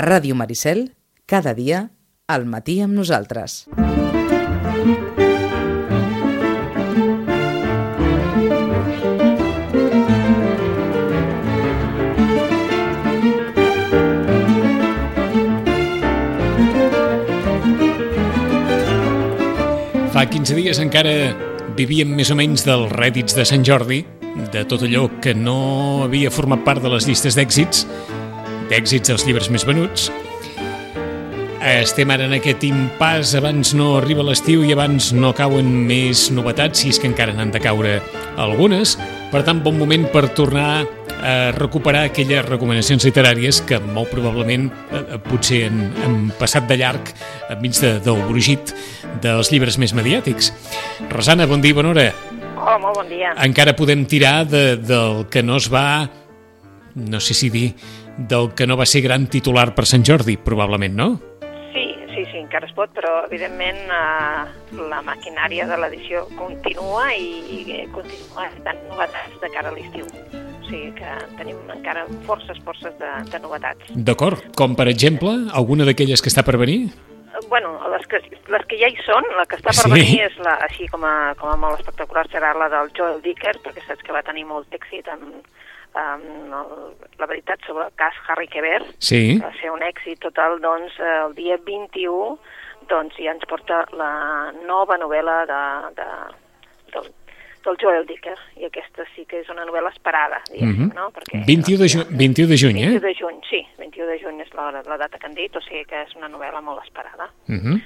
Ràdio Maricel, cada dia, al matí amb nosaltres. Fa 15 dies encara vivíem més o menys dels rèdits de Sant Jordi, de tot allò que no havia format part de les llistes d'èxits, d'èxits dels llibres més venuts. Estem ara en aquest impàs, abans no arriba l'estiu i abans no cauen més novetats, si és que encara n'han de caure algunes. Per tant, bon moment per tornar a recuperar aquelles recomanacions literàries que molt probablement eh, potser han, han passat de llarg enmig de, del brugit dels llibres més mediàtics. Rosana, bon dia, bona hora. Hola, molt bon dia. Encara podem tirar de, del que no es va, no sé si dir, del que no va ser gran titular per Sant Jordi, probablement, no? Sí, sí, sí, encara es pot, però evidentment eh, la maquinària de l'edició continua i, i continua dant novetats de cara a l'estiu. O sigui que tenim encara forces, forces de, de novetats. D'acord, com per exemple, alguna d'aquelles que està per venir? Eh, Bueno, les que, les que ja hi són, la que està per Sí. venir és la, així com a, com a molt espectacular serà la del Joel Dicker, perquè saps que va tenir molt èxit amb, amb el, la veritat sobre el cas Harry Quebert, Sí. va ser un èxit total, doncs el dia 21 doncs ja ens porta la nova novel·la de, de, del, del Joel Dicker, i aquesta sí que és una novel·la esperada, diguéssim, Mhm. no? Perquè, 21 de, ju 21 de juny, 21 eh? de juny, sí, 21 de juny és la, la data que han dit, o sigui que és una novel·la molt esperada. Uh -huh.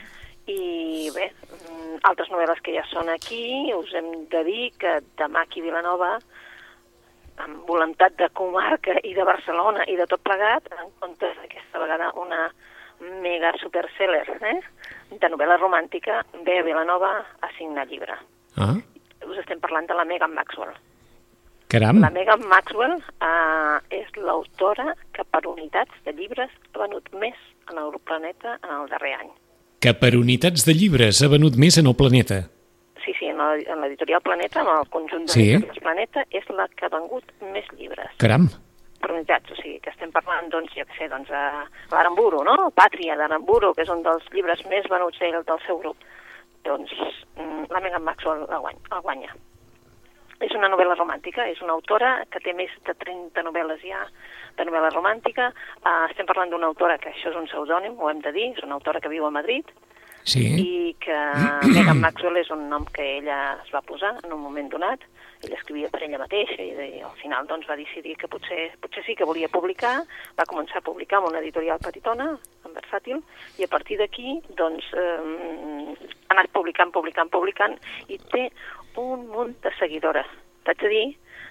I bé, mm, altres novel·les que ja són aquí, us hem de dir que demà aquí a Vilanova, amb voluntat de comarca i de Barcelona i de tot plegat, en comptes d'aquesta vegada una mega superseller eh? de novel·la romàntica, ve a Vilanova a signar llibre. Ah, Us estem parlant de la Megan Maxwell. caram. La Megan Maxwell eh, és l'autora que per unitats de llibres ha venut més en el planeta en el darrer any. Que per unitats de llibres ha venut més en el planeta. Sí, sí, en l'editorial Planeta, en el conjunt Sí. d'editorials Planeta, és la que ha vengut més llibres Caram. per unitats. O sigui, que estem parlant, doncs, jo què sé, doncs, a l'Aramburu, no? Pàtria d'Aramburu, que és un dels llibres més venuts d'ell, del seu grup. Doncs mm, la Megan Maxwell la guanya, el guanya. És una novel·la romàntica, és una autora que té més de 30 novel·les ja de novel·la romàntica. Uh, estem parlant d'una autora que això és un pseudònim, ho hem de dir, és una autora que viu a Madrid, Sí. i que Megan Maxwell és un nom que ella es va posar en un moment donat. Ella escrivia per ella mateixa i, de, al final doncs, va decidir que potser, potser sí que volia publicar. Va començar a publicar amb una editorial petitona, en versàtil, i a partir d'aquí doncs, eh, ha anat publicant, publicant, publicant i té un munt de seguidores. T'haig de dir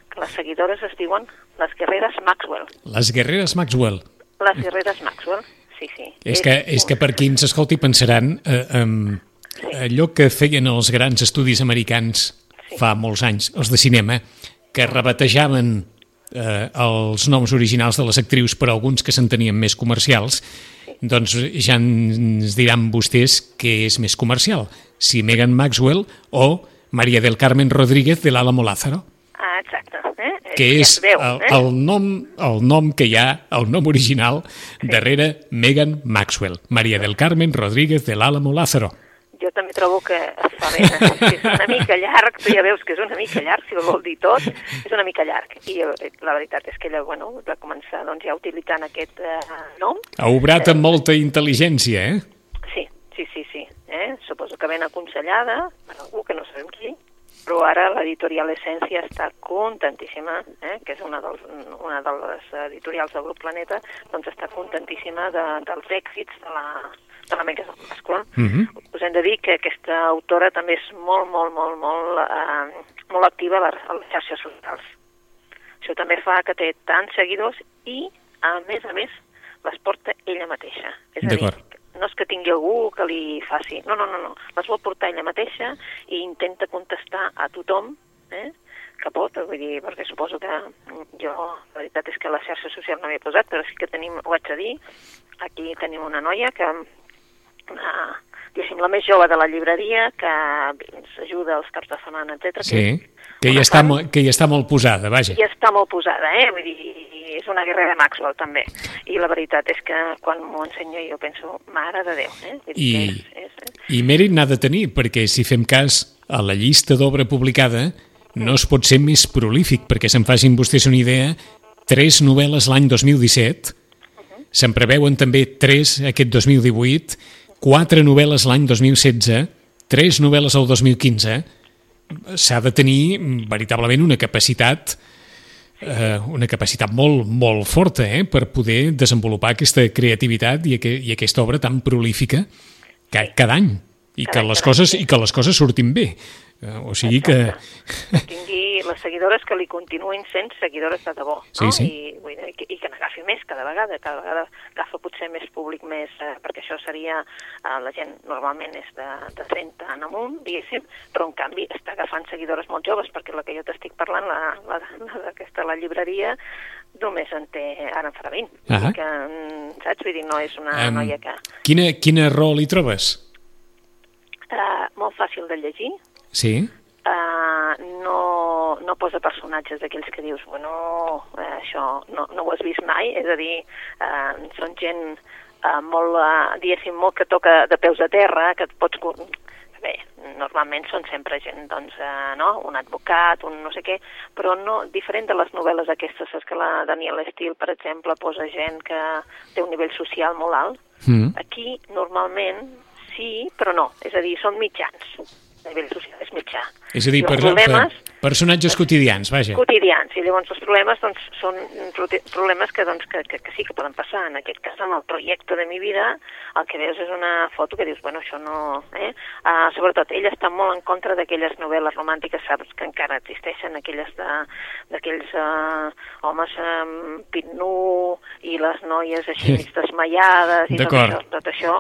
que les seguidores es diuen les guerreres Maxwell. Les guerreres Maxwell. Les guerreres Maxwell, sí, sí. És que, és que per qui ens escolti pensaran eh, um, allò que feien els grans estudis americans Sí. fa molts anys, els de cinema, que rebatejaven eh, els noms originals de les actrius per alguns que s'entenien més comercials, doncs ja ens diran vostès què és més comercial, si Megan Maxwell o Maria del Carmen Rodríguez de l'Álamo Lázaro Ah, exacte. Eh? que és el, eh? el, nom, el nom que hi ha, el nom original, darrere Megan Maxwell, Maria del Carmen Rodríguez de l'Álamo Lázaro. Jo també trobo que es fa bé, que és una mica llarg, tu ja veus que és una mica llarg, si ho vol dir tot, és una mica llarg. I eh, la veritat és que ella, bueno, va començar doncs, ja utilitzant aquest eh, nom. Ha obrat amb molta intel·ligència, eh? Sí, sí, sí, sí. Eh? Suposo que ben aconsellada per algú que no sabem qui, però ara l'editorial Essència està contentíssima, eh? que és una, dels, una de les editorials del grup Planeta, doncs està contentíssima de, dels èxits de la, de la Megan Masculin. Mhm. Us hem de dir que aquesta autora també és molt, molt, molt, molt, eh, molt activa a les, a les xarxes socials. Això també fa que té tants seguidors i, a més a més, les porta ella mateixa. És a dir. No és que tingui algú que li faci... No, no, no, no. Les vol portar ella mateixa i intenta contestar a tothom eh, que pot, vull dir, perquè suposo que jo, la veritat és que la xarxa social no m'he posat, però sí que tenim, ho haig de dir, aquí tenim una noia que una diguéssim, la més jove de la llibreria, que ens ajuda els caps de setmana, etc. Sí, que hi, està, que hi està molt posada, vaja. I està molt posada, eh? Vull dir, és una guerra de Maxwell, també. I la veritat és que quan m'ho ensenyo jo penso, mare de Déu, eh? Vull I, que és, és, I mèrit n'ha de tenir, perquè si fem cas a la llista d'obra publicada, no es pot ser més prolífic, perquè se'n facin vostès una idea, tres novel·les l'any 2017, se'n preveuen també tres aquest 2018, quatre novel·les l'any 2016, tres novel·les al 2015, s'ha de tenir veritablement una capacitat eh, una capacitat molt, molt forta eh, per poder desenvolupar aquesta creativitat i, aqu i aquesta obra tan prolífica ca cada any i que, les coses, i que les coses surtin bé. Eh, o sigui que... tingui les seguidores que li continuïn sent seguidores de debò, Sí, no? sí. I, vull dir, que, i que n'agafi més cada vegada, cada vegada agafa potser més públic més, eh, perquè això seria, eh, la gent normalment és de, de 30 en amunt, diguéssim, però en canvi està agafant seguidores molt joves, perquè la que jo t'estic parlant, la, la, la d'aquesta, la llibreria, només en té, ara en farà 20. Ah. Que, mm, saps? Vull dir, no és una Em, noia que... quina, quina raó li trobes? Uh, molt fàcil de llegir, Sí? Uh, no, no posa personatges d'aquells que dius, bueno, eh, això no, no ho has vist mai, és a dir, uh, són gent uh, molt, uh, diguéssim, molt que toca de peus a terra, que et pots... Bé, normalment són sempre gent, doncs, uh, no?, un advocat, un no sé què, però no, diferent de les novel·les aquestes, saps que la Daniela Steele, per exemple, posa gent que té un nivell social molt alt, Mm. Aquí, normalment, sí, però no. És a dir, són mitjans. A nivell social és mitjà. És a dir, per, problemes per, personatges quotidians, vaja. quotidians. I llavors els problemes doncs, són problemes que, doncs, que, que, que sí que poden passar. En aquest cas, en el projecte de mi vida, el que veus és una foto que dius, bueno, això no... Eh? Uh, sobretot, ella està molt en contra d'aquelles novel·les romàntiques, saps que encara existeixen, aquelles de- d'aquells uh, homes amb pit nu i les noies així desmaiades i tot això, tot això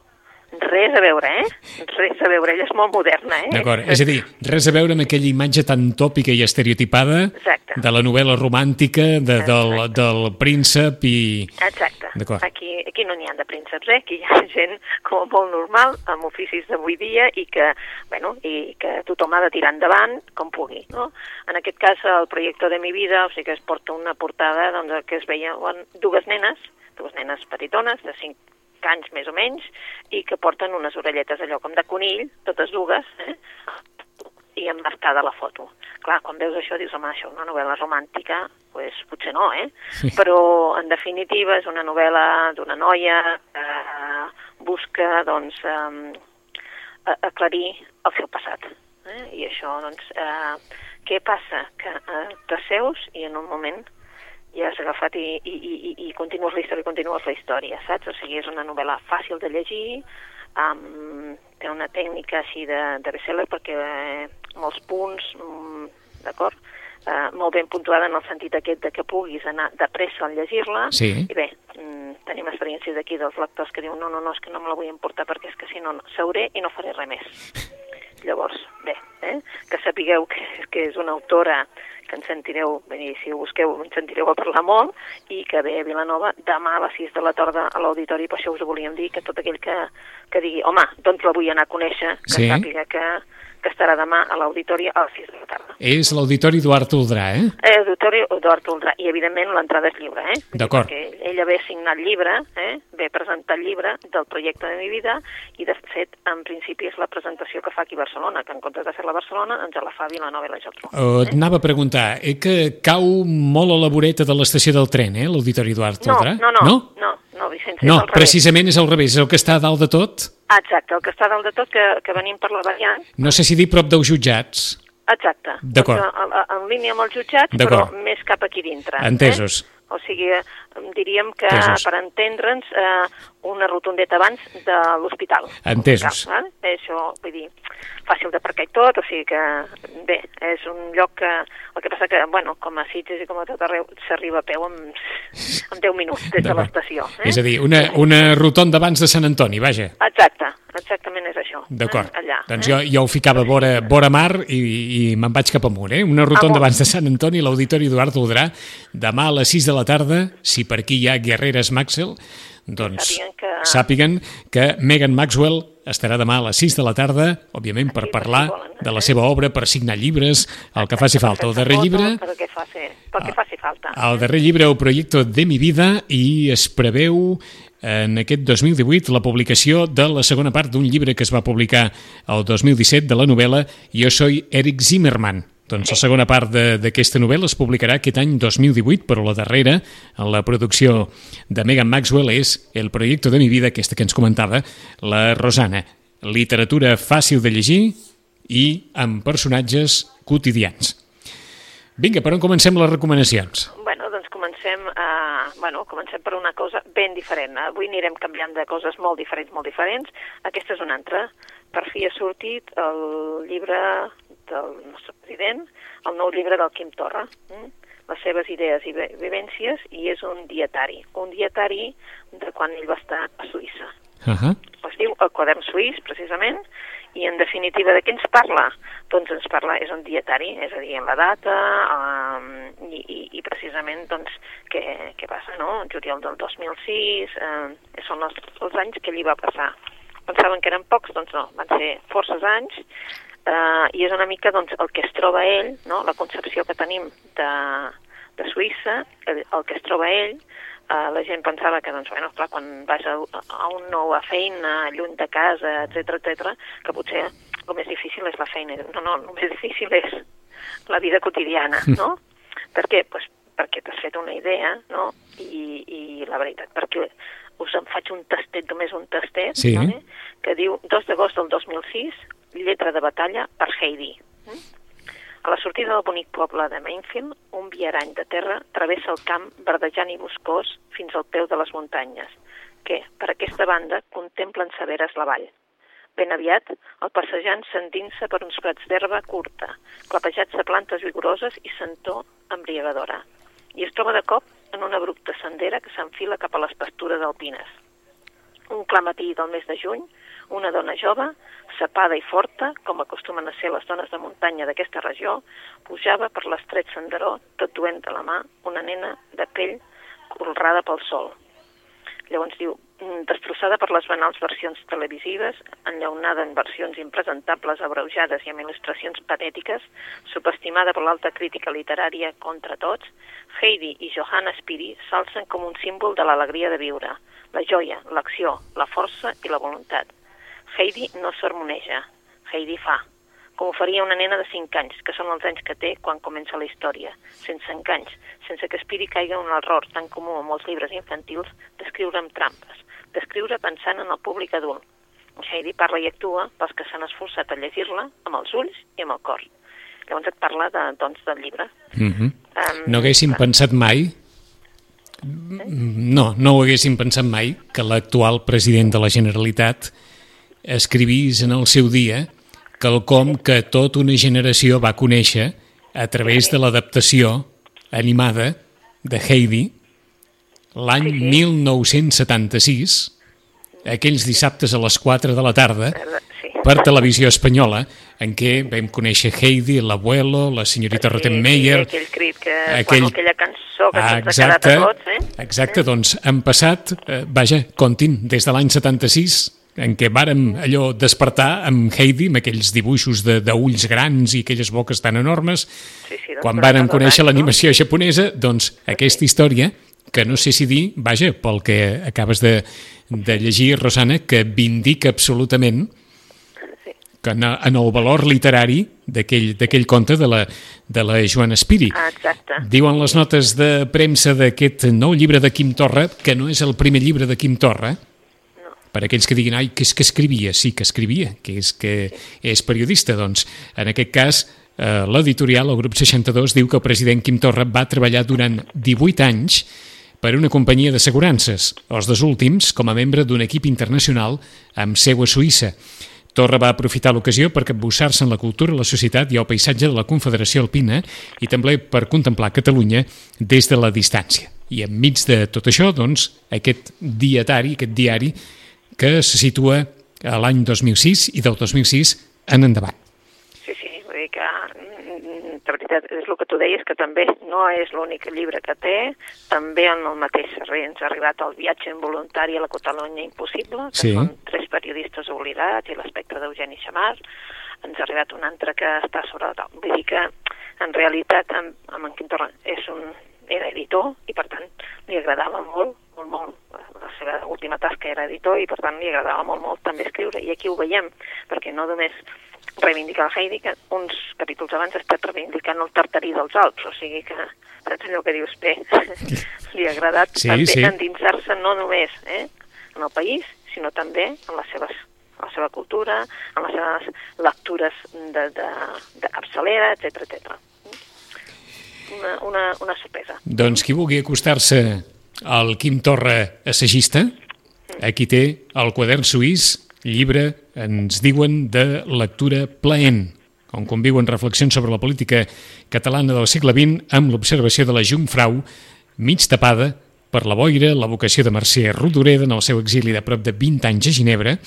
res a veure, eh? Res a veure, ella és molt moderna, eh? D'acord, és a dir, res a veure amb aquella imatge tan tòpica i estereotipada Exacte. de la novel·la romàntica, de, del, del príncep i... Exacte. Aquí, aquí no n'hi ha de prínceps, eh? Aquí hi ha gent com molt normal, amb oficis d'avui dia i que, bueno, i que tothom ha de tirar endavant com pugui, no? En aquest cas, el projecte de mi vida, o sigui que es porta una portada doncs, que es veien dues nenes, dues nenes petitones, de 5 anys més o menys, i que porten unes orelletes allò com de conill, totes dues, eh? i emmarcada la foto. Clar, quan veus això dius, home, això una novel·la romàntica, pues, potser no, eh? Sí. Però, en definitiva, és una novel·la d'una noia que busca, doncs, eh, aclarir el seu passat. Eh? I això, doncs, eh, què passa? Que eh, t'asseus i en un moment ja has agafat i, i, i, i- continues la història, continues la història, saps? O sigui, és una novel·la fàcil de llegir, um, té una tècnica així de, de bestseller perquè eh, molts punts, mm, d'acord? Eh, molt ben puntuada en el sentit aquest de que puguis anar de pressa al llegir-la Sí. i bé, mm, tenim experiències d'aquí dels lectors que diuen no, no, no, és que no me la vull emportar perquè és que si no, no seuré i no faré res més. Llavors, bé, eh? que sapigueu que, que és una autora que ens sentireu, bé, si ho busqueu, ens sentireu a parlar molt, i que ve a Vilanova demà a les 6 de la tarda a l'auditori, per això us ho volíem dir, que tot aquell que, que digui, home, doncs la vull anar a conèixer, que Sí. sàpiga que, que estarà demà a l'auditori a les 6 de la tarda. És l'Auditori Eduard Oldrà, eh? Eh, Auditori Eduard Oldrà, i evidentment l'entrada és lliure, eh? D'acord. Perquè ella ve signat llibre, eh? ve presentar el llibre del projecte de mi vida, i de fet, en principi és la presentació que fa aquí a Barcelona, que en comptes de fer-la a Barcelona, ens la fa a Vilanova i la Geltrú. Uh, et anava a preguntar, eh, que cau molt a la voreta de l'estació del tren, eh, l'Auditori Eduard No, Oldrà? no, no, no? no, no, Vicenç, No, és al revés. precisament és al revés, és el que està a dalt de tot. Exacte, el que està dalt de tot, que, que venim per la variant, No sé si dir prop dels jutjats. Exacte. D'acord. Doncs, a- a- en línia amb els jutjats, D'acord. però més cap aquí dintre. Entesos. Eh? O sigui, diríem que, Entesos. per entendre'ns, eh, una rotondeta abans de l'hospital. Entesos. Val? Això, vull dir, fàcil d'aparcar i tot, o sigui que, bé, és un lloc que... El que passa que, bueno, com a Sitges i com a tot arreu, s'arriba a peu en, en 10 minuts des de l'estació. Eh? És a dir, una, una rotonda abans de Sant Antoni, vaja. Exacte, exacte. exactament és això. D'acord. Eh? Allà. Doncs eh? jo, jo ho ficava vora, vora mar i, i me'n vaig cap amunt, eh? Una rotonda Amunt. abans de Sant Antoni, l'Auditori Eduard Udrà, demà a les 6 de la tarda, si per aquí hi ha Guerreres Maxwell, doncs Sàpiguen que- sàpiguen que Megan Maxwell estarà demà a les 6 de la tarda, òbviament per parlar si de la eh? seva obra, per signar llibres, el que faci falta. El darrer llibre... Què faci, falta. El darrer llibre, El projecte de mi vida, i es preveu en aquest 2018 la publicació de la segona part d'un llibre que es va publicar el 2017 de la novel·la Jo soy Eric Zimmerman. Doncs la segona part d'aquesta novel·la es publicarà aquest any 2018, però la darrera, en la producció de Megan Maxwell, és El projecte de mi vida, aquesta que ens comentava la Rosana. Literatura fàcil de llegir i amb personatges quotidians. Vinga, per on comencem les recomanacions? Bueno, doncs comencem, a, bueno, comencem per una cosa ben diferent. Avui anirem canviant de coses molt diferents, molt diferents. Aquesta és una altra. Per fi ha sortit el llibre del nostre president, el nou llibre del Quim Torra, mm? les seves idees i vi- vivències, i és un dietari. Un dietari de quan ell va estar a Suïssa. Uh -huh. es diu El quadern suís, precisament, i en definitiva de què ens parla? Doncs ens parla, és un dietari, és a dir, en la data, um, i, i, i precisament, doncs, què, què passa, no? Juliol del 2006, eh, són els, els anys que li va passar. Pensaven que eren pocs, doncs no, van ser forces anys, eh, i és una mica doncs, el que es troba ell, no? la concepció que tenim de, de Suïssa, el, el que es troba ell, eh, la gent pensava que, doncs, bueno, clar, quan vas a, a un nou a feina, lluny de casa, etc etc, que potser el més difícil és la feina. No, no, el més difícil és la vida quotidiana, no? per què? Pues perquè t'has fet una idea, no? I, I la veritat, perquè us en faig un tastet, només un tastet, Sí. vale? que diu 2 d'agost del 2006, lletra de batalla per Heidi. A la sortida del bonic poble de Mainfield, un viarany de terra travessa el camp verdejant i boscós fins al peu de les muntanyes, que, per aquesta banda, contemplen severes la vall. Ben aviat, el passejant s'endinsa per uns prats d'herba curta, clapejats de plantes vigoroses i sentor embriagadora, i es troba de cop en una abrupta sendera que s'enfila cap a les pastures alpines. Un clar matí del mes de juny, una dona jove, sapada i forta, com acostumen a ser les dones de muntanya d'aquesta regió, pujava per l'estret senderó, tot duent de la mà una nena de pell colrada pel sol. Llavors diu, "Mm, destrossada per les banals versions televisives, enllaunada en versions impresentables, abreujades i amb il·lustracions patètiques, subestimada per l'alta crítica literària contra tots, Heidi i Johanna Spiri s'alcen com un símbol de l'alegria de viure, la joia, l'acció, la força i la voluntat. Heidi no sermoneja, Heidi fa, com ho faria una nena de 5 anys, que són els anys que té quan comença la història, sense enganys, sense que Spiri caiga en un error tan comú en molts llibres infantils d'escriure amb trampes, d'escriure pensant en el públic adult. Heidi parla i actua pels que s'han esforçat a llegir-la amb els ulls i amb el cor. Llavors et parla de, doncs, del llibre. Uh -huh. Um, No haguéssim pensat mai, no, no ho haguéssim pensat mai, que l'actual president de la Generalitat escrivís en el seu dia quelcom que tota una generació va conèixer a través de l'adaptació animada de Heidi l'any 1976, aquells dissabtes a les 4 de la tarda, per televisió espanyola, en què vam conèixer Heidi, l'abuelo, la senyorita Sí, Rottenmeier... sí, aquell crit que, aquell- bueno, aquella cançó que Ah, ens ha quedat a tots, eh? Exacte, doncs han passat, eh, vaja, comptin, des de l'any 76, en què vàrem allò despertar amb Heidi, amb aquells dibuixos de- d'ulls grans i aquelles boques tan enormes, Sí, sí, doncs quan vàrem conèixer l'any, no? l'animació japonesa, doncs aquesta història, que no sé si dir, vaja, pel que acabes de, de llegir, Rosana, que vindica absolutament que en, en el valor literari d'aquell conte de la, de la Joana Spiri. Ah, exacte. Diuen les notes de premsa d'aquest nou llibre de Quim Torra, que no és el primer llibre de Quim Torra, per aquells que diguin, ai, que és que escrivia? Sí, que escrivia, que és que és periodista. Doncs, en aquest cas, eh, l'editorial, el grup 62, diu que el president Quim Torra va treballar durant 18 anys per una companyia d'assegurances, els dos últims com a membre d'un equip internacional amb seu a Suïssa. Torra va aprofitar l'ocasió per capbussar-se en la cultura, la societat i el paisatge de la Confederació Alpina i també per contemplar Catalunya des de la distància. I enmig de tot això, doncs, aquest dietari, aquest diari, que se situa a l'any 2006 i del 2006 en endavant. Sí, sí, vull dir que mm, de veritat és el que tu deies, que també no és l'únic llibre que té, també en el mateix servei ens ha arribat el viatge involuntari a la Catalunya impossible, que Sí. són tres periodistes oblidats i l'espectre d'Eugeni Xamar, ens ha arribat un altre que està sobre la taula. Vull dir que en realitat amb, amb en Quim Torra és un, era editor i per tant li agradava molt, molt, molt, la seva última tasca era editor i per tant li agradava molt, molt també escriure i aquí ho veiem, perquè no només reivindicar el Heidi, que uns capítols abans ha estat reivindicant el tartarí dels Alps, o sigui que saps allò que dius, bé, li ha agradat Sí, també sí. endinsar-se no només eh, en el país, sinó també en les seves en la seva cultura, en les seves lectures de, de, de capçalera, etc etc. Una, una, una sorpresa. Doncs qui vulgui acostar-se al Quim Torra assagista, aquí té el quadern suís, llibre, ens diuen, de lectura plaent, on conviuen reflexions sobre la política catalana del segle XX amb l'observació de la Jungfrau, mig tapada per la boira, la vocació de Mercè Rodoreda en el seu exili de prop de 20 anys a Ginebra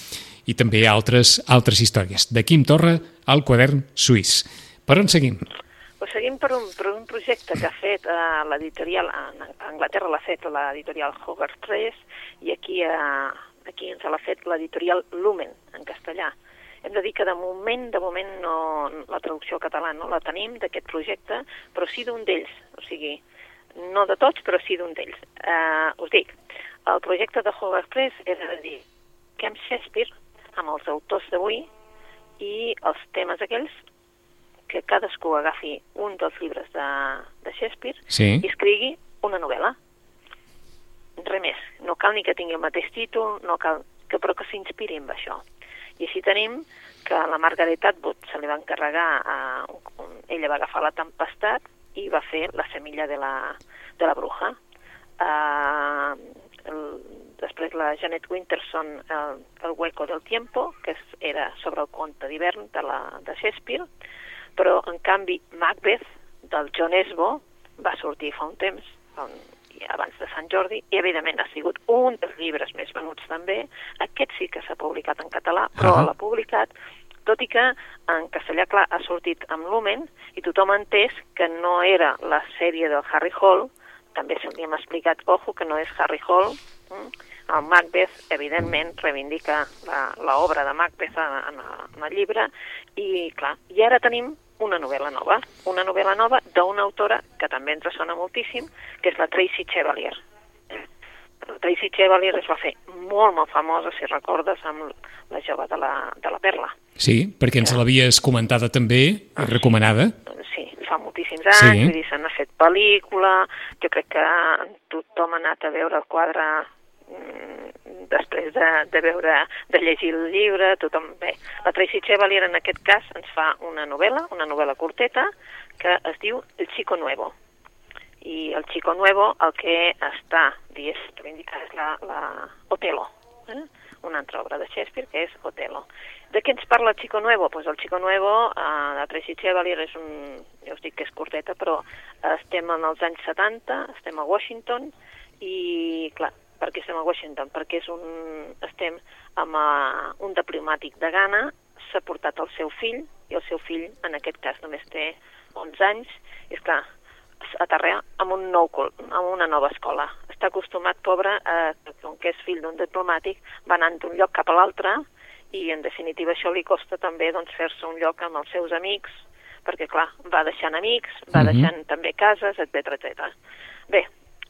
i també altres altres històries. De Quim Torra al quadern suís. Per on seguim? Seguim per un, per un projecte que ha fet uh, l'editorial, a a Anglaterra l'ha fet l'editorial Hogarth Press i aquí, uh, aquí ens l'ha fet l'editorial Lumen, en castellà. Hem de dir que de moment, de moment no, la traducció catalana no la tenim d'aquest projecte, però sí d'un d'ells, o sigui, no de tots, però sí d'un d'ells. Uh, us dic, el projecte de Hogarth Press era de dir amb Shakespeare, amb els autors d'avui i els temes aquells que cadascú agafi un dels llibres de, de Shakespeare Sí. i escrigui una novel·la. Res més. No cal ni que tingui el mateix títol, no cal, que, però que s'inspiri en això. I així tenim que la Margaret Atwood se li va encarregar, a, un, ella va agafar la tempestat i va fer la semilla de la, de la bruja. Uh, el, després la Janet Winterson, el, el Hueco del Tiempo, que és, era sobre el conte d'hivern de, la, de Shakespeare, però en canvi Macbeth del John Esbo va sortir fa un temps, abans de Sant Jordi, i evidentment ha sigut un dels llibres més venuts també. Aquest sí que s'ha publicat en català, però Ahà. l'ha publicat, tot i que en castellà, clar, ha sortit amb Lumen, i tothom ha entès que no era la sèrie del Harry Hall, també se li hem explicat, ojo, que no és Harry Hall, mm? el Macbeth, evidentment, reivindica la- l'obra de Macbeth en, en, en el llibre, i clar, i ara tenim una novel·la nova, una novel·la nova d'una autora que també ens sona moltíssim, que és la Tracy Chevalier. La Tracy Chevalier es va fer molt, molt famosa, si recordes, amb la jove de la, de la Perla. Sí, perquè ens l'havies comentada també, i recomanada. Sí, fa moltíssims anys, Sí. vull dir, se n'ha fet pel·lícula, jo crec que tothom ha anat a veure el quadre després de, de veure, de llegir el llibre, tothom... Bé, la Tracy Chevalier en aquest cas ens fa una novel·la, una novel·la curteta, que es diu El Chico Nuevo. I el Chico Nuevo el que està, reivindicat és la, la Otelo, eh? una altra obra de Shakespeare que és Otelo. De què ens parla el Chico Nuevo? Pues el Chico Nuevo, eh, de Tracy Chevalier, és un, ja us dic que és curteta, però estem en els anys 70, estem a Washington, i clar, per què estem a Washington? Perquè és un, estem amb uh, un diplomàtic de Ghana, s'ha portat el seu fill, i el seu fill, en aquest cas, només té 11 anys, i és clar, aterrar amb, un nou, amb una nova escola. Està acostumat, pobre, a, com que és fill d'un diplomàtic, va anant d'un lloc cap a l'altre i, en definitiva, això li costa també doncs, fer-se un lloc amb els seus amics, perquè, clar, va deixant amics, va Mhm. deixant també cases, etc etc. Bé,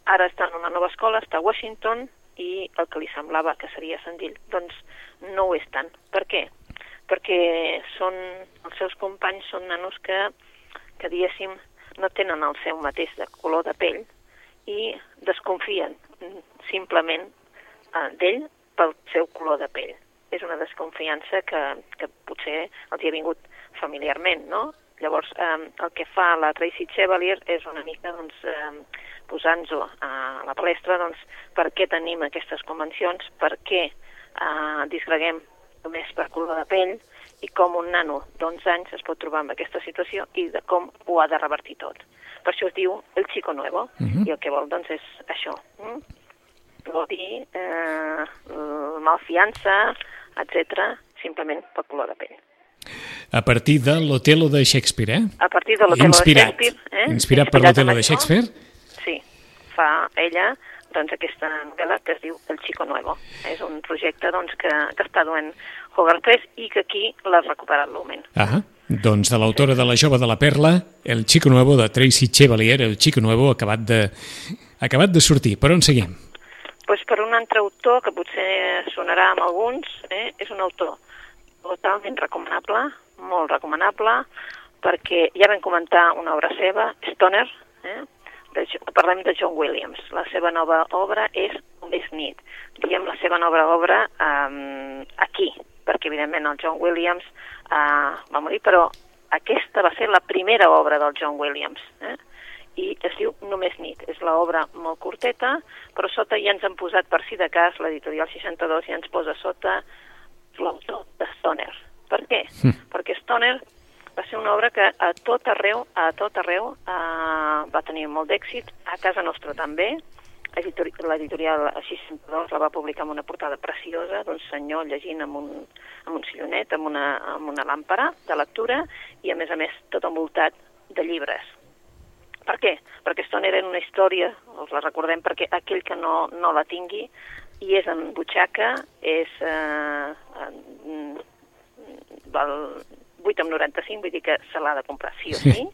ara està en una nova escola, està a Washington, i el que li semblava que seria senzill, doncs no ho és tant. Per què? Perquè són, els seus companys són nanos que, que diguéssim, no tenen el seu mateix de color de pell i desconfien simplement eh, d'ell pel seu color de pell. És una desconfiança que, que potser els hi ha vingut familiarment, no? Llavors, eh, el que fa la Tracy Chevalier és una mica doncs, eh, posant-nos a la palestra doncs, per què tenim aquestes convencions, per què eh, disgreguem només per color de pell i com un nano d'11 anys es pot trobar en aquesta situació i de com ho ha de revertir tot. Per això es diu el chico nuevo Mhm. i el que vol doncs és això. Mm? Vol dir eh, malfiança, etc simplement pel color de pell. A partir de l'Otelo de Shakespeare, eh? A partir de l'Otelo de Shakespeare. Eh? Inspirat per l'Otelo de Shakespeare? Sí, fa ella doncs, aquesta novel·la que es diu El Chico Nuevo. És un projecte doncs, que, que està duent Hogarth Press i que aquí l'ha recuperat l'Omen. Ah, doncs de l'autora de La jove de la perla, El Chico Nuevo de Tracy Chevalier, El Chico Nuevo acabat de, acabat de sortir. Per on seguim? Pues per un altre autor que potser sonarà amb alguns, eh? és un autor totalment recomanable, molt recomanable, perquè ja vam comentar una obra seva, Stoner, eh? de, parlem de John Williams. La seva nova obra és Més nit. Diem la seva nova obra um, aquí, perquè evidentment el John Williams uh, va morir, però aquesta va ser la primera obra del John Williams. Eh? i es diu Només nit. És l'obra molt curteta, però sota ja ens han posat, per si de cas, l'editorial 62 ja ens posa sota l'autor de Stoner. Per què? Mm. Perquè Stoner va ser una obra que a tot arreu, a tot arreu eh, va tenir molt d'èxit, a casa nostra també, l'editorial 62 la va publicar amb una portada preciosa d'un senyor llegint amb un, amb un sillonet, amb una, amb una làmpara de lectura i a més a més tot envoltat de llibres. Per què? Perquè Stone era una història, us la recordem perquè aquell que no, no la tingui i és en butxaca, és eh, en, val 8 amb 95, vull dir que se l'ha de comprar sí o sí,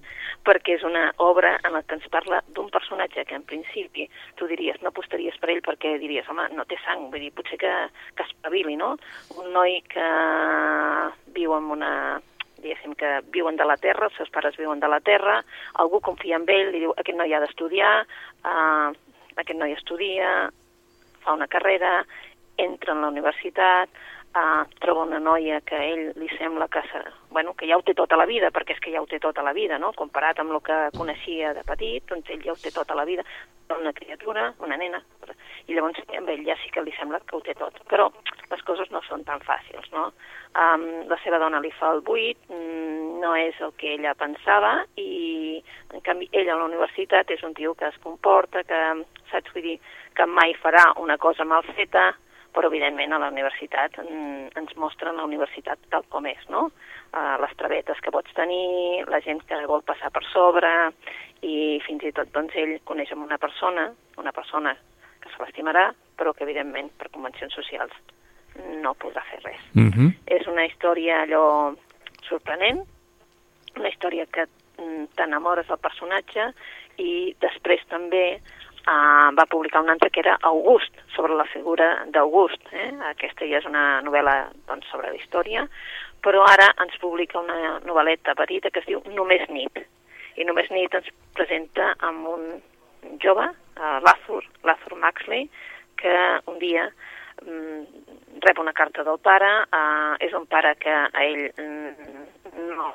perquè és una obra en la que ens parla d'un personatge que en principi tu diries, no apostaries per ell perquè diries, home, no té sang, vull dir, potser que, que espavili, no? Un noi que viu en una diguéssim que viuen de la terra, els seus pares viuen de la terra, algú confia en ell, li diu, aquest noi ha d'estudiar, uh, aquest noi estudia, fa una carrera, entra en la universitat, uh, troba una noia que a ell li sembla que, se, bueno, que ja ho té tota la vida, perquè és que ja ho té tota la vida, no? comparat amb el que coneixia de petit, doncs ell ja ho té tota la vida, una criatura, una nena, i llavors amb ell ja sí que li sembla que ho té tot. Però les coses no són tan fàcils, no? Um, la seva dona li fa el buit, mm, no és el que ella pensava, i en canvi ell a la universitat és un tio que es comporta, que, saps, vull dir, que mai farà una cosa mal feta, però evidentment a la universitat mm, ens mostren la universitat tal com és, no? Uh, les travetes que pots tenir, la gent que vol passar per sobre, i fins i tot doncs, ell coneix amb una persona, una persona que se l'estimarà, però que evidentment per convencions socials no podrà fer res. Mm -hmm. És una història allò sorprenent, una història que mm, t'enamores del personatge i després també uh, va publicar un altre que era August, sobre la figura d'August. Eh? Aquesta ja és una novel·la doncs, sobre la història, però ara ens publica una novel·leta petita que es diu Només nit. I Només nit ens presenta amb un jove, uh, l'Arthur, l'Arthur Maxley, que un dia um, rep una carta del pare, uh, és un pare que a ell um, no,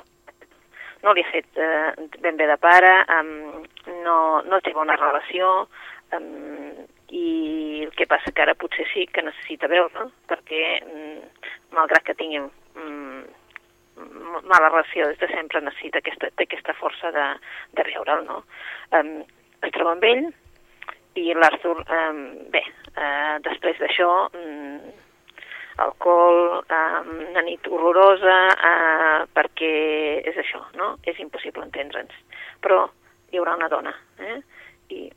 no li ha fet uh, ben bé de pare, um, no, no té bona relació, um, i el que passa que ara potser sí que necessita veure, perquè um, malgrat que tinguin um, mala relació des de sempre necessita aquesta, aquesta força de, de veure'l, no? Um, es troba amb ell i l'Arthur, um, bé, uh, després d'això, um, alcohol, um, una nit horrorosa, uh, perquè és això, no? És impossible entendre'ns. Però hi haurà una dona, eh? I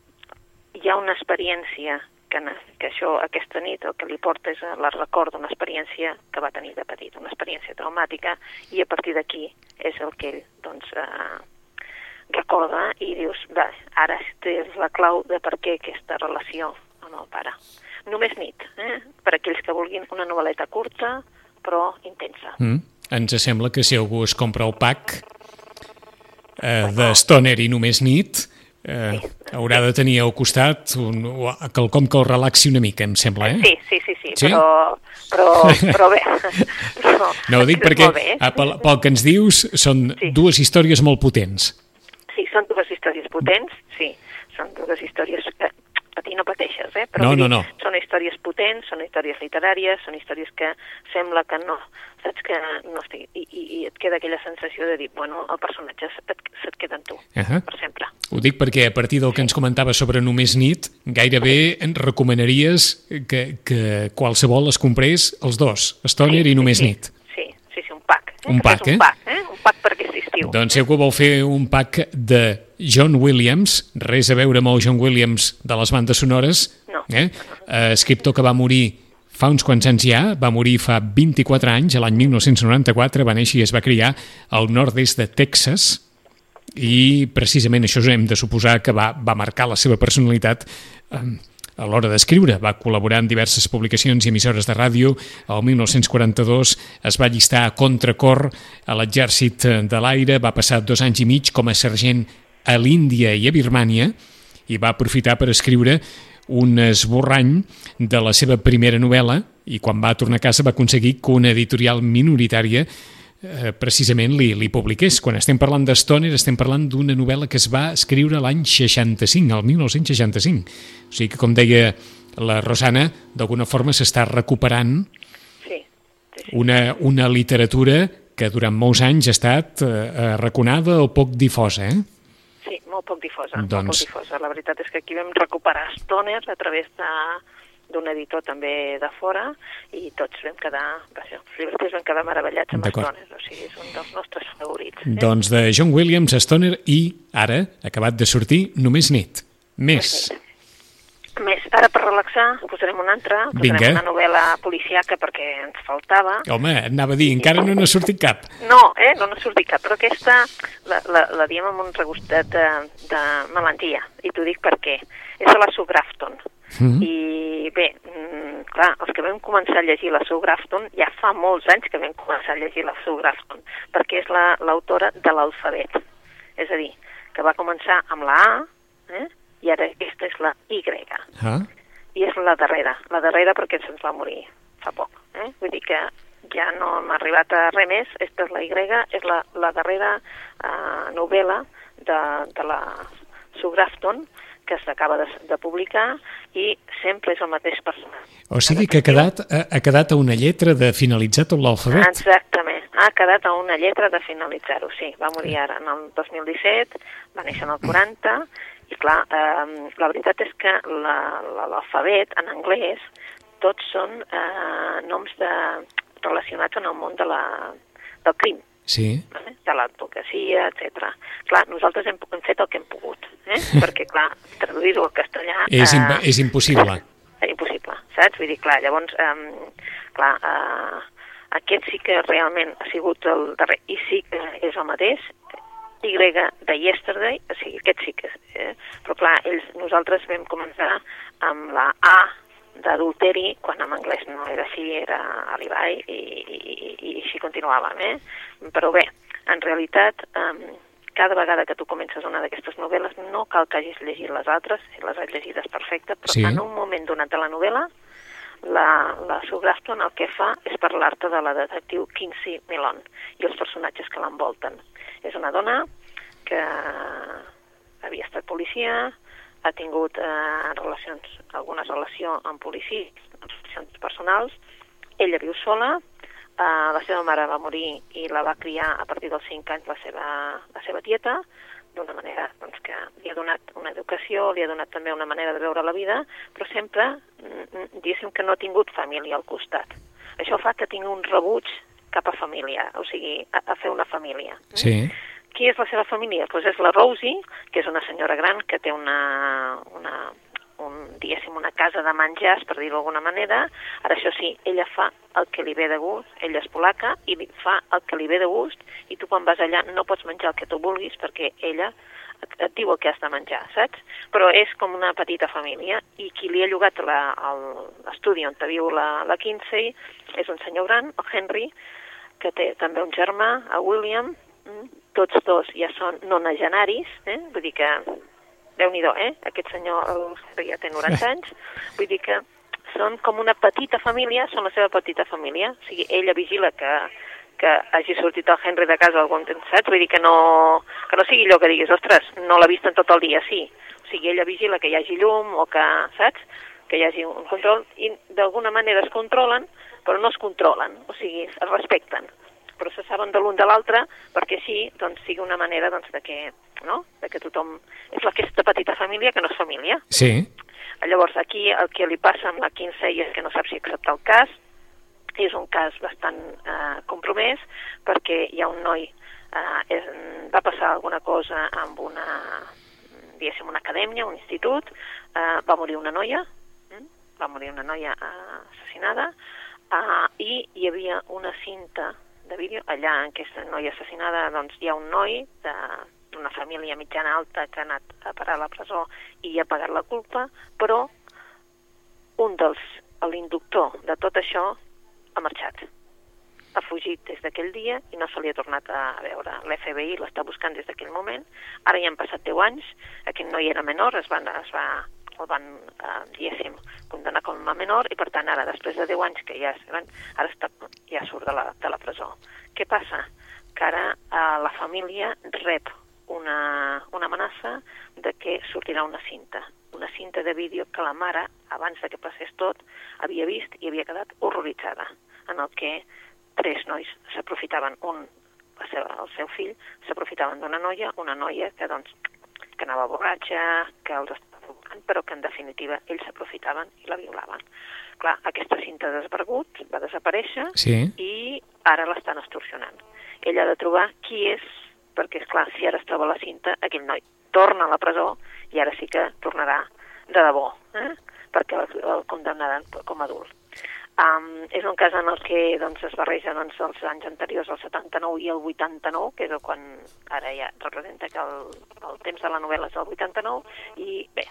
hi ha una experiència que, que això, aquesta nit, el que li porta és la record d'una experiència que va tenir de petit, una experiència traumàtica, i a partir d'aquí és el que ell, doncs, eh, recorda i dius, va, ara és la clau de per què aquesta relació amb el pare. Només nit, eh? per aquells que vulguin una novel·leta curta, però intensa. Mm. Ens sembla que si algú es compra el pack eh, de Stoner i Només nit, eh, haurà de tenir al costat un, quelcom que el relaxi una mica, em sembla, eh? Sí, sí, sí, sí, sí? Però, però, però bé. Però, no, ho dic perquè ah, pel, pel que ens dius són sí. dues històries molt potents sí, són dues històries potents, sí, són dues històries que patir no pateixes, eh? Però No, no, no. són històries potents, són històries literàries, són històries que sembla que no, saps que no estigui, i, i, i et queda aquella sensació de dir, bueno, el personatge se't, se't queda en tu, Ahà. per sempre. Ho dic perquè a partir del que ens comentava sobre Només nit, gairebé ens recomanaries que, que qualsevol es comprés els dos, Stoner i Només sí, nit. Sí, sí, sí, un pack. Eh? Un pack, fes eh? Un pack, eh? Un pack per aquest estiu. Doncs si algú vol fer un pack de John Williams, res a veure amb el John Williams de les bandes sonores, No. eh? Eh, escriptor que va morir fa uns quants anys ja, va morir fa 24 anys, l'any 1994, va néixer i es va criar al nord-est de Texas, i precisament això hem de suposar que va, va marcar la seva personalitat eh, a l'hora d'escriure. Va col·laborar en diverses publicacions i emissores de ràdio. El 1942 es va llistar a contracor a l'exèrcit de l'aire, va passar dos anys i mig com a sergent a l'Índia i a Birmània i va aprofitar per escriure un esborrany de la seva primera novel·la i quan va tornar a casa va aconseguir que una editorial minoritària eh, precisament li, li publiqués. Quan estem parlant de Stoner estem parlant d'una novel·la que es va escriure l'any 65, el 1965. O sigui que, com deia la Rosana, d'alguna forma s'està recuperant Sí, una, una literatura que durant molts anys ha estat eh, eh, raconada o poc difosa, eh? Sí, molt poc difosa, molt Doncs- poc difosa. La veritat és que aquí vam recuperar Stoner a través de d'un editor també de fora i tots vam quedar, vaja, els llibreters vam quedar meravellats amb. Stoner, o sigui, és un dels nostres favorits. Eh? Doncs de John Williams, Stoner i, ara, acabat de sortir, Només nit. Més. Més, ara per relaxar, posarem una altra, posarem Vinga. una novel·la policiaca perquè ens faltava. Home, anava a dir, encara no n'ha sortit cap. No, eh? no n'ha sortit cap, però aquesta la, la, la diem amb un regustet de, de melangia, i t'ho dic per què. És de la Sue Grafton. Mhm. I bé, mm, clar, els que vam començar a llegir la Sue Grafton, ja fa molts anys que vam començar a llegir la Sue Grafton, perquè és la- l'autora de l'alfabet. És a dir, que va començar amb la A, eh? I ara aquesta és la Y Ah, i és la darrera, la darrera perquè se'ns va morir fa poc. Eh? Vull dir que ja no hem arribat a res més, aquesta és la Y, és la, la darrera eh, novel·la de, de la Sue Grafton, que s'acaba de, de publicar i sempre és el mateix personatge. o sigui que ha quedat, ha, ha quedat a una lletra de finalitzar tot l'alfabet. Exactament, ha quedat a una lletra de finalitzar-ho, sí. Va morir ara en el 2017, va néixer en el 40, i clar, eh, la veritat és que la- la- l'alfabet en anglès tots són eh, noms de, relacionats en el món de la, del crim, Sí. de l'advocacia, etc. Clar, nosaltres hem, hem fet el que hem pogut, eh? perquè clar, traduir-ho al castellà... És, imp eh, és impossible. és impossible, saps? Vull dir, clar, llavors, um, clar, uh, aquest sí que realment ha sigut el darrer, i sí que és el mateix, Y de Yesterday, o sigui, aquest sí que eh? però clar, ells, nosaltres vam començar amb la A d'adulteri, quan en anglès no era així, era Alibi, i, i, i així continuàvem, eh? Però bé, en realitat, um, cada vegada que tu comences una d'aquestes novel·les no cal que hagis llegit les altres, si les has llegides perfecte, però Sí. en un moment donat de la novel·la la, la Sue Grafton el que fa és parlar-te de la detectiu Kinsey Milon i els personatges que l'envolten. És una dona que havia estat policia, ha tingut eh, relacions, alguna relació amb policia, relacions personals, ella viu sola, eh, la seva mare va morir i la va criar a partir dels 5 anys la seva, la seva tieta, d'una manera doncs, que li ha donat una educació, li ha donat també una manera de veure la vida, però sempre, mm, diguéssim que no ha tingut família al costat. Això fa que tingui un rebuig cap a família, o sigui, a, a fer una família. Sí. Qui és la seva família? Pues és la Rosie, que és una senyora gran que té una, una, un, diguéssim, una casa de menjars, per dir-ho d'alguna manera. Ara, això sí, ella fa el que li ve de gust, ella és polaca, i fa el que li ve de gust, i tu quan vas allà no pots menjar el que tu vulguis perquè ella et, diu el que has de menjar, saps? Però és com una petita família, i qui li ha llogat l'estudi on viu la, la Kinsey és un senyor gran, el Henry, que té també un germà, el William, mm, tots dos ja són nonagenaris, eh? vull dir que, déu nhi eh? Aquest senyor el Henry ja té 90 anys, vull dir que són com una petita família, són la seva petita família, o sigui, ella vigila que, que hagi sortit el Henry de casa algun temps, saps? Vull dir que no, que no sigui allò que diguis, ostres, no l'ha vist en tot el dia, sí. O sigui, ella vigila que hi hagi llum o que, saps? Que hi hagi un control i d'alguna manera es controlen, però no es controlen, o sigui, es respecten però se saben de l'un de l'altre perquè així doncs, sigui una manera doncs, de, que, no? de que tothom... És aquesta petita família que no és família. Sí. Llavors, aquí el que li passa amb la Kinsey és que no sap si acceptar el cas, és un cas bastant eh, compromès perquè hi ha un noi, eh, és, va passar alguna cosa amb una, diguéssim, una acadèmia, un institut, eh, va morir una noia, mm? va morir una noia eh, assassinada, eh, i hi havia una cinta de vídeo, allà en aquesta noia assassinada doncs, hi ha un noi d'una família mitjana alta que ha anat a parar a la presó i ha pagat la culpa, però un dels, l'inductor de tot això ha marxat. Ha fugit des d'aquell dia i no se li ha tornat a veure. L'FBI l'està buscant des d'aquell moment. Ara ja han passat 10 anys, aquest noi era menor, es, van, es va el van, eh, diguéssim, condemnar com a menor i, per tant, ara, després de 10 anys que ja, ara està, ja surt de la, de la presó. Què passa? Que ara eh, la família rep una, una amenaça de que sortirà una cinta, una cinta de vídeo que la mare, abans de que passés tot, havia vist i havia quedat horroritzada, en el que tres nois s'aprofitaven, un, la seva, el seu fill, s'aprofitaven d'una noia, una noia que, doncs, que anava borratxa, que els provocant, però que en definitiva ells s'aprofitaven i la violaven. Clar, aquesta cinta ha desvergut, va desaparèixer sí. i ara l'estan extorsionant. Ell ha de trobar qui és, perquè, és clar, si ara es troba la cinta, aquell noi torna a la presó i ara sí que tornarà de debò, eh? perquè el, el condemnaran com a adult. Um, és un cas en el que doncs, es barreja doncs, els anys anteriors, el 79 i el 89, que és quan ara ja representa que el, el temps de la novel·la és el 89, i bé,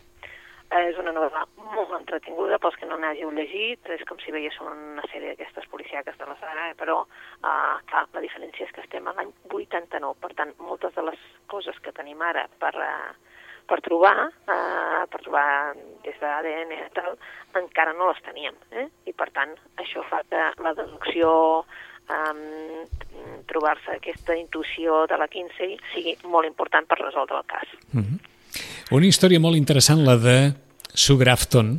és una novel·la molt entretinguda pels que no n'hàgiu llegit, és com si veiés una sèrie d'aquestes policiaques de la saga, però uh, clar, la diferència és que estem a l'any 89, per tant, moltes de les coses que tenim ara per, uh, per trobar, eh, per trobar des d'ADN i tal, encara no les teníem. Eh? I per tant, això fa que la deducció, eh, trobar-se aquesta intuïció de la Kinsey sigui molt important per resoldre el cas. Mm -hmm. Una història molt interessant, la de Sue Grafton.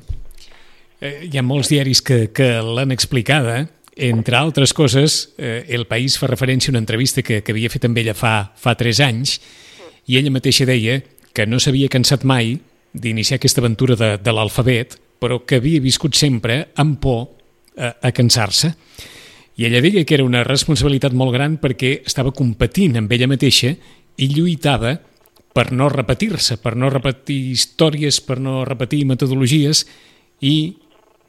Eh, hi ha molts diaris que, que l'han explicada, entre altres coses, eh, El País fa referència a una entrevista que, que havia fet amb ella fa, fa tres anys, i ella mateixa deia que no s'havia cansat mai d'iniciar aquesta aventura de, de l'alfabet, però que havia viscut sempre amb por a, a cansar-se. I ella deia que era una responsabilitat molt gran perquè estava competint amb ella mateixa i lluitava per no repetir-se, per no repetir històries, per no repetir metodologies i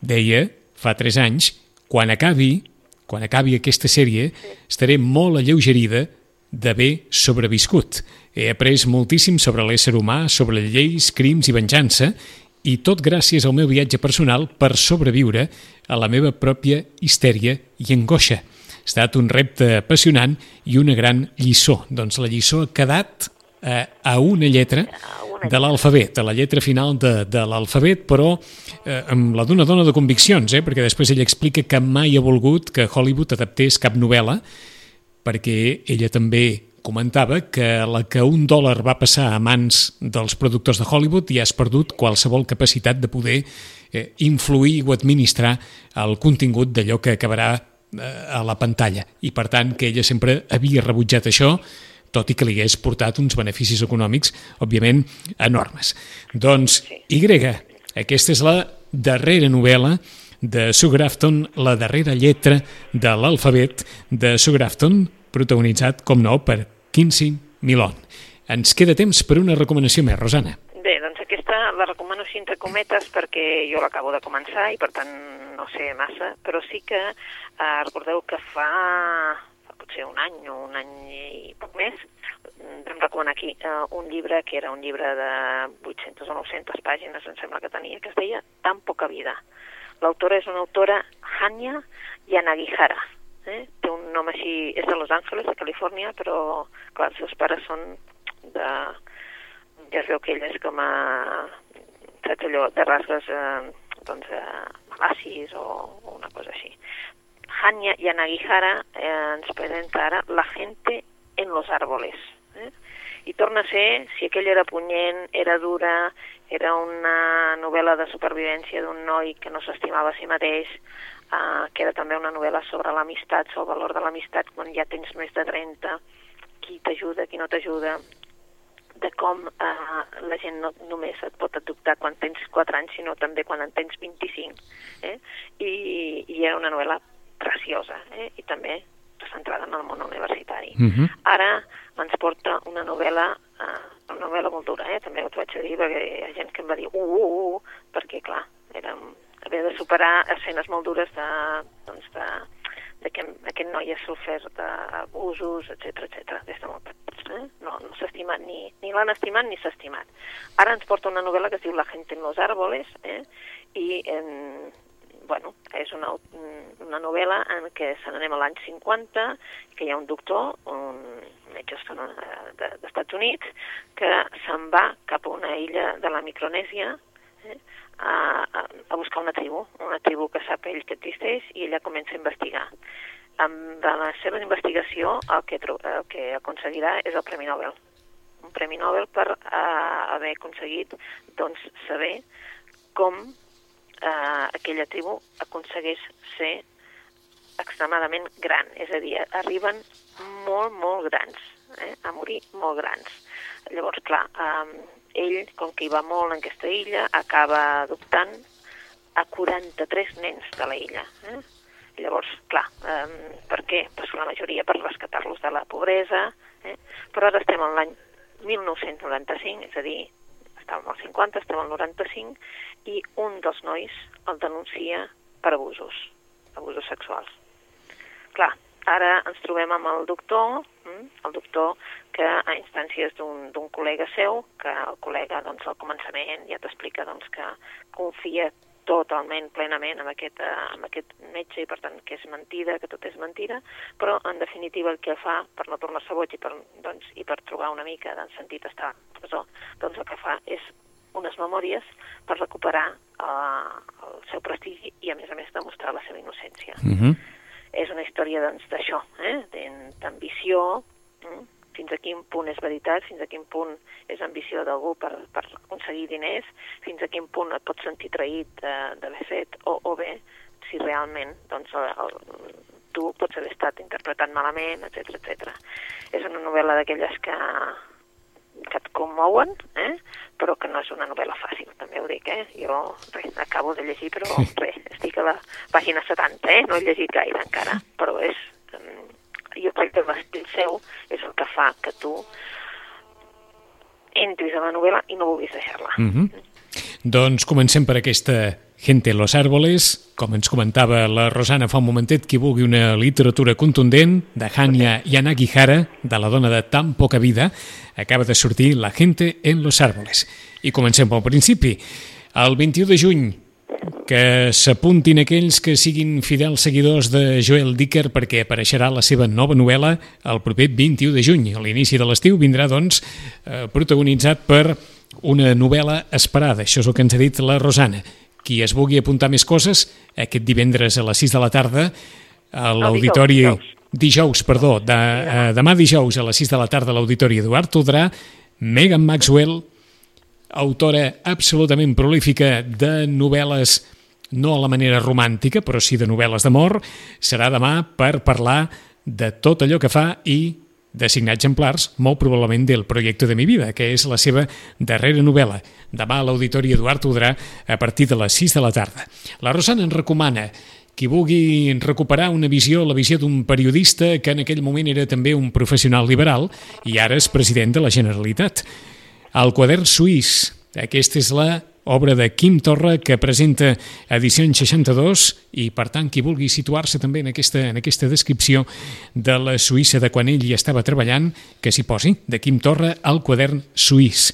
deia, fa tres anys, quan acabi, quan acabi aquesta sèrie, estaré molt alleugerida d'haver sobreviscut. He après moltíssim sobre l'ésser humà, sobre lleis, crims i venjança, i tot gràcies al meu viatge personal per sobreviure a la meva pròpia histèria i angoixa. Ha estat un repte apassionant i una gran lliçó. Doncs la lliçó ha quedat eh, a una lletra de l'alfabet, a la lletra final de, de l'alfabet, però eh, amb la d'una dona de conviccions, eh, perquè després ella explica que mai ha volgut que Hollywood adaptés cap novel·la, perquè ella també comentava que la que un dòlar va passar a mans dels productors de Hollywood ja has perdut qualsevol capacitat de poder eh, influir o administrar el contingut d'allò que acabarà eh, a la pantalla. I per tant que ella sempre havia rebutjat això, tot i que li hagués portat uns beneficis econòmics, òbviament, enormes. Doncs, Y, aquesta és la darrera novel·la de Sue Grafton, la darrera lletra de l'alfabet de Sue Grafton, protagonitzat, com no, per Quincy Milon. Ens queda temps per una recomanació més, Rosana. Bé, doncs aquesta la recomano així entre cometes perquè jo l'acabo de començar i per tant no sé massa, però sí que eh, recordeu que fa, potser un any o un any i poc més vam recomanar aquí eh, un llibre que era un llibre de 800 o 900 pàgines, em sembla que tenia, que es deia Tan poca vida. L'autora és una autora Hanya Yanagihara. Eh? Té un nom així, és de Los Angeles, de Califòrnia, però clar, els seus pares són de... Ja es veu que ella és com a... saps allò, de rasgues eh, doncs, eh, malacis o, o una cosa així. Hanya Yanagihara eh, ens presenta ara La gente en los árboles. Eh? i torna a ser, si aquella era punyent, era dura, era una novel·la de supervivència d'un noi que no s'estimava a si mateix, uh, que era també una novel·la sobre l'amistat, sobre el valor de l'amistat quan ja tens més de 30, qui t'ajuda, qui no t'ajuda, de com uh, la gent no només et pot adoptar quan tens 4 anys, sinó també quan en tens 25. Eh? I, I era una novel·la preciosa, eh? i també centrada en el món universitari. Uh -huh. Ara ens porta una novel·la, uh, una novel·la molt dura, eh? també ho vaig dir, perquè hi ha gent que em va dir uh, uh, uh, perquè clar, era, havia de superar escenes molt dures de, doncs, de, de que aquest noi ha sofert d'abusos, etc etc des de molt petits. Eh? No, no s'ha estimat, ni, ni l'han estimat ni s'ha estimat. Ara ens porta una novel·la que es diu La gente en los árboles, eh? i eh, bueno, és una, una novel·la en què se n'anem a l'any 50, que hi ha un doctor, un metge d'Estats de, Units, que se'n va cap a una illa de la Micronèsia eh, a, a, a buscar una tribu, una tribu que sap ell que existeix, i ella comença a investigar. Amb la seva investigació el que, el que aconseguirà és el Premi Nobel. Un Premi Nobel per uh, haver aconseguit doncs, saber com eh, aquella tribu aconsegueix ser extremadament gran, és a dir, arriben molt, molt grans, eh, a morir molt grans. Llavors, clar, eh, ell, com que hi va molt en aquesta illa, acaba adoptant a 43 nens de la illa. Eh? Llavors, clar, eh, per què? Pues la majoria per rescatar-los de la pobresa, eh? però ara estem en l'any 1995, és a dir, estàvem als 50, estem al 95, i un dels nois el denuncia per abusos, abusos sexuals. Clar, ara ens trobem amb el doctor, mm, el doctor que a instàncies d'un col·lega seu, que el col·lega doncs, al començament ja t'explica doncs, que confia totalment, plenament amb aquest, eh, amb aquest metge i per tant que és mentida, que tot és mentida, però en definitiva el que fa per no tornar-se boig i per, doncs, i per trobar una mica de sentit estar a presó, doncs el que fa és unes memòries per recuperar eh, el seu prestigi i, a més a més, demostrar la seva innocència. Uh -huh. És una història doncs, d'això, eh? d'ambició, eh? Fins a quin punt és veritat, fins a quin punt és ambició d'algú per, per aconseguir diners, fins a quin punt et pots sentir traït d'haver fet, o, o bé, si realment doncs, el, el, tu pots haver estat interpretat malament, etc etc. És una novel·la d'aquelles que, que et commouen, eh? però que no és una novel·la fàcil, també ho dic, eh? Jo res, acabo de llegir, però res, estic a la pàgina 70, eh? No he llegit gaire encara, però és... Jo crec que l'estil seu és el que fa que tu entris a la novel·la i no vulguis deixar-la. Mm -hmm. Doncs comencem per aquesta Gente en los árboles, com ens comentava la Rosana fa un momentet, qui vulgui una literatura contundent, de Hanya Yanagihara, de la dona de tan poca vida, acaba de sortir La gente en los árboles. I comencem pel principi. El 21 de juny, que s'apuntin aquells que siguin fidels seguidors de Joel Dicker perquè apareixerà la seva nova novel·la el proper 21 de juny. A l'inici de l'estiu vindrà, doncs, eh, protagonitzat per una novel·la esperada. Això és el que ens ha dit la Rosana qui es vulgui apuntar més coses, aquest divendres a les 6 de la tarda, a l'auditori... Dijous, perdó, de, uh, demà dijous a les 6 de la tarda a l'auditori Eduard Todrà, Megan Maxwell, autora absolutament prolífica de novel·les no a la manera romàntica, però sí de novel·les d'amor, serà demà per parlar de tot allò que fa i de signar exemplars, molt probablement del Projecte de mi vida, que és la seva darrera novel·la. Demà a l'Auditori Eduard Udrà a partir de les 6 de la tarda. La Rosana ens recomana qui vulgui recuperar una visió, la visió d'un periodista que en aquell moment era també un professional liberal i ara és president de la Generalitat. El quadern suís, aquesta és la obra de Quim Torra que presenta edició en 62 i per tant qui vulgui situar-se també en aquesta, en aquesta descripció de la Suïssa de quan ell hi estava treballant, que s'hi posi, de Quim Torra al quadern suís.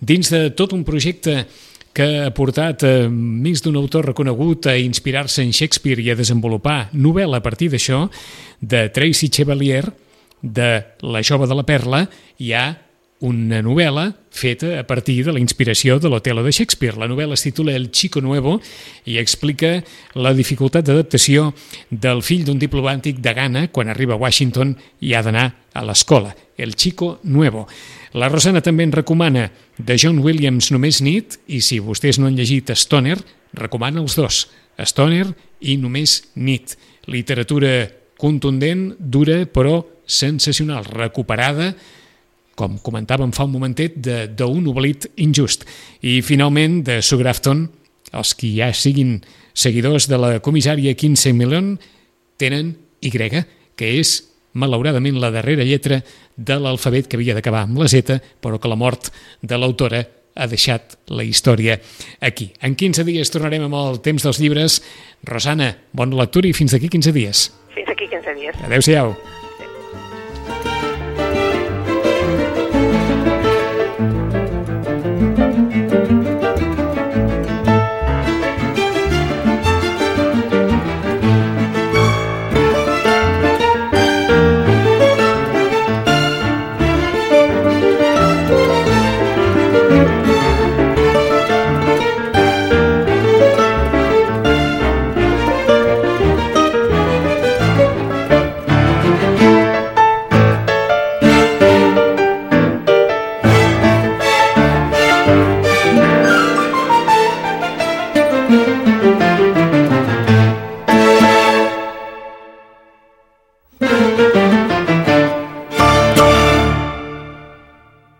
Dins de tot un projecte que ha portat a més d'un autor reconegut a inspirar-se en Shakespeare i a desenvolupar novel·la a partir d'això, de Tracy Chevalier, de La jove de la perla, hi ha una novel·la feta a partir de la inspiració de l'Otelo de Shakespeare. La novel·la es titula El Chico Nuevo i explica la dificultat d'adaptació del fill d'un diplomàtic de Ghana quan arriba a Washington i ha d'anar a l'escola. El Chico Nuevo. La Rosana també en recomana de John Williams Només nit i si vostès no han llegit Stoner, recomana els dos, Stoner i Només nit. Literatura contundent, dura, però sensacional, recuperada, com comentàvem fa un momentet, d'un oblit injust. I finalment, de Sue Grafton, els qui ja siguin seguidors de la comissària 15 Million tenen Y, que és malauradament la darrera lletra de l'alfabet que havia d'acabar amb la Z, però que la mort de l'autora ha deixat la història aquí. En 15 dies tornarem amb el temps dels llibres. Rosana, bona lectura i fins d'aquí 15 dies. Fins aquí 15 dies. Adéu-siau.